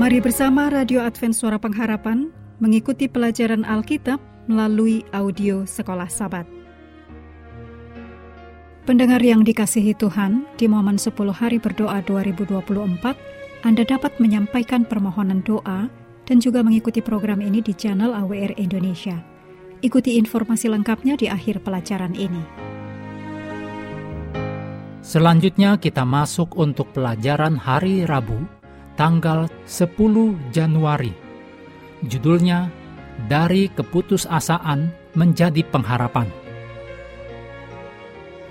Mari bersama Radio Advent Suara Pengharapan mengikuti pelajaran Alkitab melalui audio Sekolah Sabat. Pendengar yang dikasihi Tuhan, di momen 10 hari berdoa 2024, Anda dapat menyampaikan permohonan doa dan juga mengikuti program ini di channel AWR Indonesia. Ikuti informasi lengkapnya di akhir pelajaran ini. Selanjutnya kita masuk untuk pelajaran hari Rabu, tanggal 10 Januari. Judulnya Dari Keputusasaan Menjadi Pengharapan.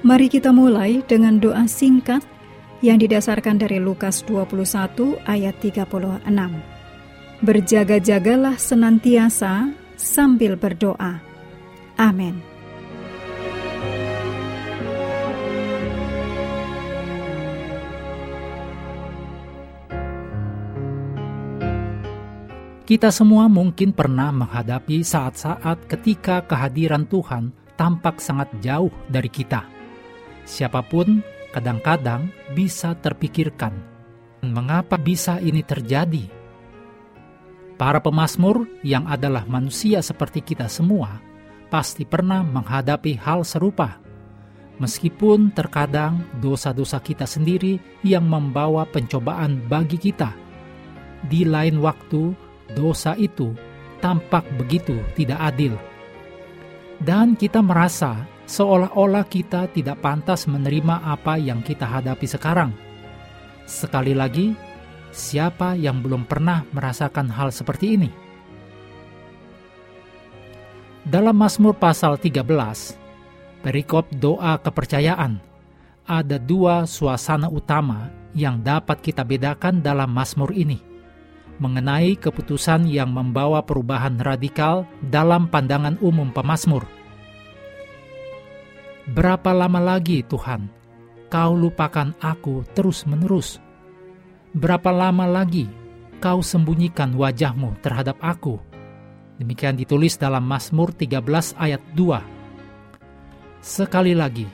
Mari kita mulai dengan doa singkat yang didasarkan dari Lukas 21 ayat 36. Berjaga-jagalah senantiasa sambil berdoa. Amin. Kita semua mungkin pernah menghadapi saat-saat ketika kehadiran Tuhan tampak sangat jauh dari kita. Siapa pun kadang-kadang bisa terpikirkan, mengapa bisa ini terjadi? Para pemazmur yang adalah manusia seperti kita semua pasti pernah menghadapi hal serupa. Meskipun terkadang dosa-dosa kita sendiri yang membawa pencobaan bagi kita. Di lain waktu, dosa itu tampak begitu tidak adil. Dan kita merasa seolah-olah kita tidak pantas menerima apa yang kita hadapi sekarang. Sekali lagi, siapa yang belum pernah merasakan hal seperti ini? Dalam Mazmur pasal 13, perikop doa kepercayaan, ada dua suasana utama yang dapat kita bedakan dalam Mazmur ini – mengenai keputusan yang membawa perubahan radikal dalam pandangan umum pemazmur. Berapa lama lagi Tuhan, kau lupakan aku terus-menerus? Berapa lama lagi kau sembunyikan wajahmu terhadap aku? Demikian ditulis dalam Mazmur 13 ayat 2. Sekali lagi,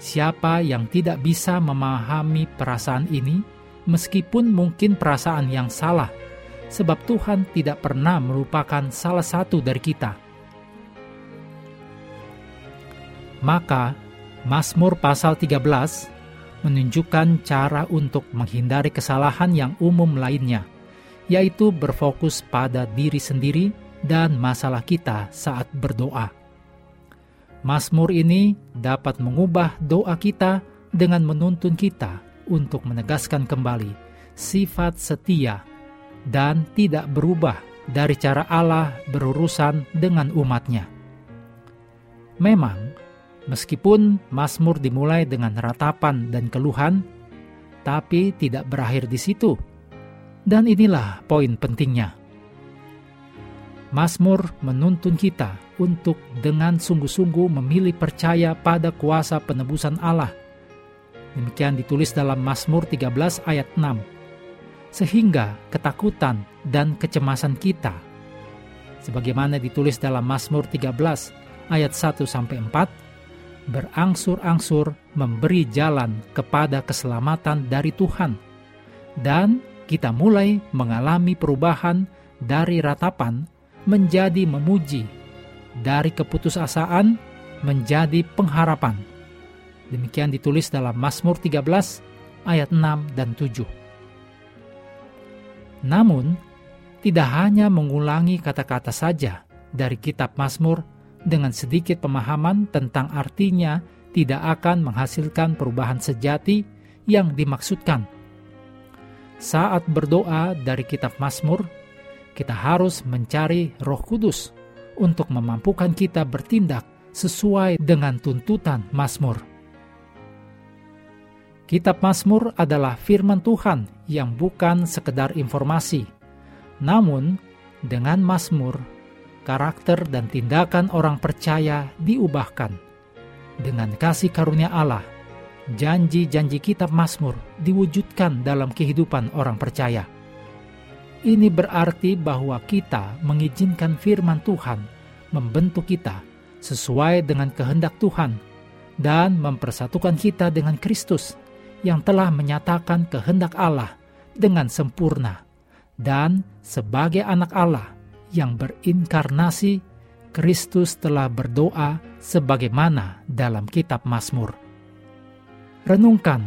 siapa yang tidak bisa memahami perasaan ini, meskipun mungkin perasaan yang salah – sebab Tuhan tidak pernah melupakan salah satu dari kita. Maka, Mazmur pasal 13 menunjukkan cara untuk menghindari kesalahan yang umum lainnya, yaitu berfokus pada diri sendiri dan masalah kita saat berdoa. Mazmur ini dapat mengubah doa kita dengan menuntun kita untuk menegaskan kembali sifat setia dan tidak berubah dari cara Allah berurusan dengan umatnya. Memang, meskipun Mazmur dimulai dengan ratapan dan keluhan, tapi tidak berakhir di situ. Dan inilah poin pentingnya. Mazmur menuntun kita untuk dengan sungguh-sungguh memilih percaya pada kuasa penebusan Allah. Demikian ditulis dalam Mazmur 13 ayat 6 sehingga ketakutan dan kecemasan kita. Sebagaimana ditulis dalam Mazmur 13 ayat 1 sampai 4 berangsur-angsur memberi jalan kepada keselamatan dari Tuhan dan kita mulai mengalami perubahan dari ratapan menjadi memuji dari keputusasaan menjadi pengharapan. Demikian ditulis dalam Mazmur 13 ayat 6 dan 7 namun, tidak hanya mengulangi kata-kata saja dari kitab Mazmur dengan sedikit pemahaman tentang artinya tidak akan menghasilkan perubahan sejati yang dimaksudkan. Saat berdoa dari kitab Mazmur, kita harus mencari Roh Kudus untuk memampukan kita bertindak sesuai dengan tuntutan Mazmur. Kitab Mazmur adalah firman Tuhan yang bukan sekedar informasi. Namun, dengan Mazmur, karakter dan tindakan orang percaya diubahkan. Dengan kasih karunia Allah, janji-janji kitab Mazmur diwujudkan dalam kehidupan orang percaya. Ini berarti bahwa kita mengizinkan firman Tuhan membentuk kita sesuai dengan kehendak Tuhan dan mempersatukan kita dengan Kristus yang telah menyatakan kehendak Allah dengan sempurna dan sebagai anak Allah yang berinkarnasi, Kristus telah berdoa sebagaimana dalam kitab Mazmur. Renungkan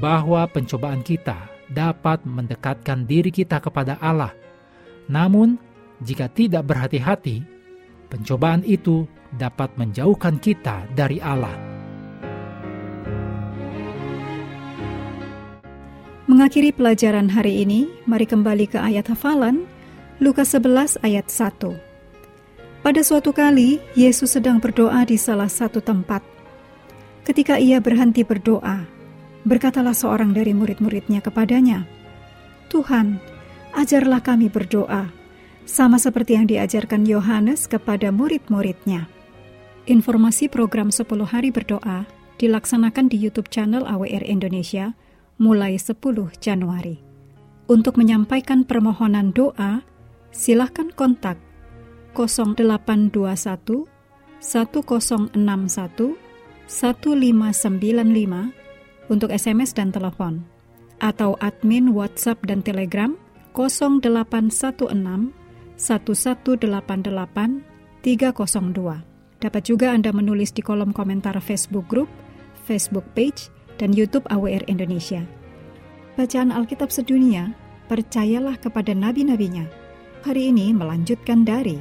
bahwa pencobaan kita dapat mendekatkan diri kita kepada Allah. Namun, jika tidak berhati-hati, pencobaan itu dapat menjauhkan kita dari Allah. Mengakhiri pelajaran hari ini, mari kembali ke ayat hafalan Lukas 11 ayat 1. Pada suatu kali, Yesus sedang berdoa di salah satu tempat. Ketika ia berhenti berdoa, berkatalah seorang dari murid-muridnya kepadanya, Tuhan, ajarlah kami berdoa, sama seperti yang diajarkan Yohanes kepada murid-muridnya. Informasi program 10 hari berdoa dilaksanakan di YouTube channel AWR Indonesia – mulai 10 Januari. Untuk menyampaikan permohonan doa, silakan kontak 0821 1061 1595 untuk SMS dan telepon atau admin WhatsApp dan Telegram 0816 1188 302. Dapat juga Anda menulis di kolom komentar Facebook Group, Facebook Page, dan YouTube AWR Indonesia. Bacaan Alkitab sedunia, percayalah kepada nabi-nabinya. Hari ini melanjutkan dari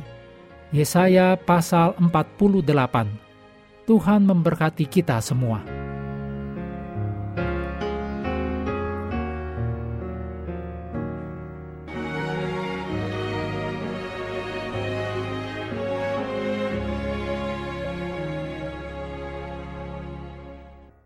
Yesaya pasal 48. Tuhan memberkati kita semua.